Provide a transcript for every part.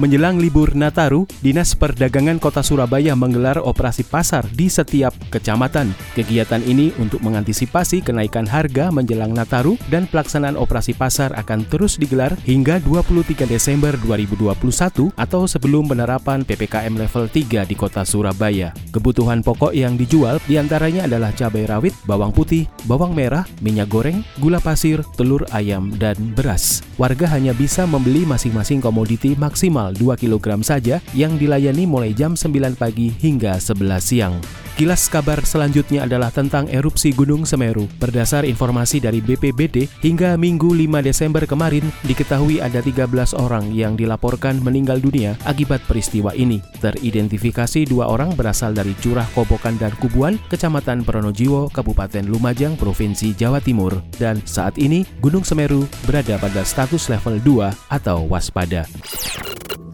Menjelang libur Nataru, Dinas Perdagangan Kota Surabaya menggelar operasi pasar di setiap kecamatan. Kegiatan ini untuk mengantisipasi kenaikan harga menjelang Nataru dan pelaksanaan operasi pasar akan terus digelar hingga 23 Desember 2021 atau sebelum penerapan PPKM level 3 di Kota Surabaya. Kebutuhan pokok yang dijual di antaranya adalah cabai rawit, bawang putih, bawang merah, minyak goreng, gula pasir, telur ayam, dan beras. Warga hanya bisa membeli masing-masing komoditi maksimal 2 kg saja yang dilayani mulai jam 9 pagi hingga 11 siang. Kilas kabar selanjutnya adalah tentang erupsi Gunung Semeru. Berdasar informasi dari BPBD, hingga Minggu 5 Desember kemarin diketahui ada 13 orang yang dilaporkan meninggal dunia akibat peristiwa ini. Teridentifikasi dua orang berasal dari Curah Kobokan dan Kubuan, Kecamatan Pronojiwo, Kabupaten Lumajang, Provinsi Jawa Timur. Dan saat ini Gunung Semeru berada pada status level 2 atau waspada.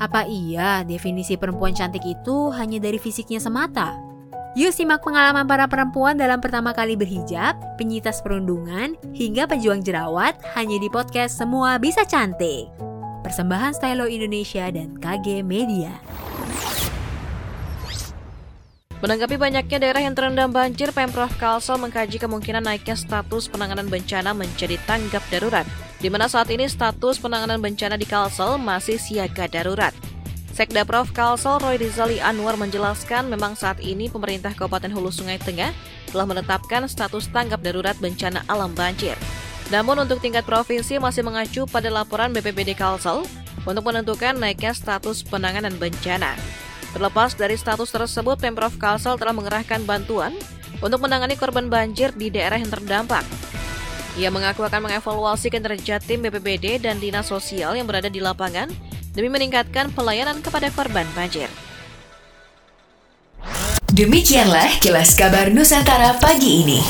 Apa iya definisi perempuan cantik itu hanya dari fisiknya semata? Yuk simak pengalaman para perempuan dalam pertama kali berhijab, penyitas perundungan, hingga pejuang jerawat hanya di podcast Semua Bisa Cantik. Persembahan Stylo Indonesia dan KG Media. Menanggapi banyaknya daerah yang terendam banjir, Pemprov Kalsel mengkaji kemungkinan naiknya status penanganan bencana menjadi tanggap darurat, di mana saat ini status penanganan bencana di Kalsel masih siaga darurat. Sekda Prof Kalsel Roy Rizali Anwar menjelaskan memang saat ini pemerintah Kabupaten Hulu Sungai Tengah telah menetapkan status tanggap darurat bencana alam banjir. Namun untuk tingkat provinsi masih mengacu pada laporan BPBD Kalsel untuk menentukan naiknya status penanganan bencana. Terlepas dari status tersebut, Pemprov Kalsel telah mengerahkan bantuan untuk menangani korban banjir di daerah yang terdampak. Ia mengaku akan mengevaluasi kinerja tim BPBD dan Dinas Sosial yang berada di lapangan demi meningkatkan pelayanan kepada korban banjir. Demikianlah kilas kabar Nusantara pagi ini.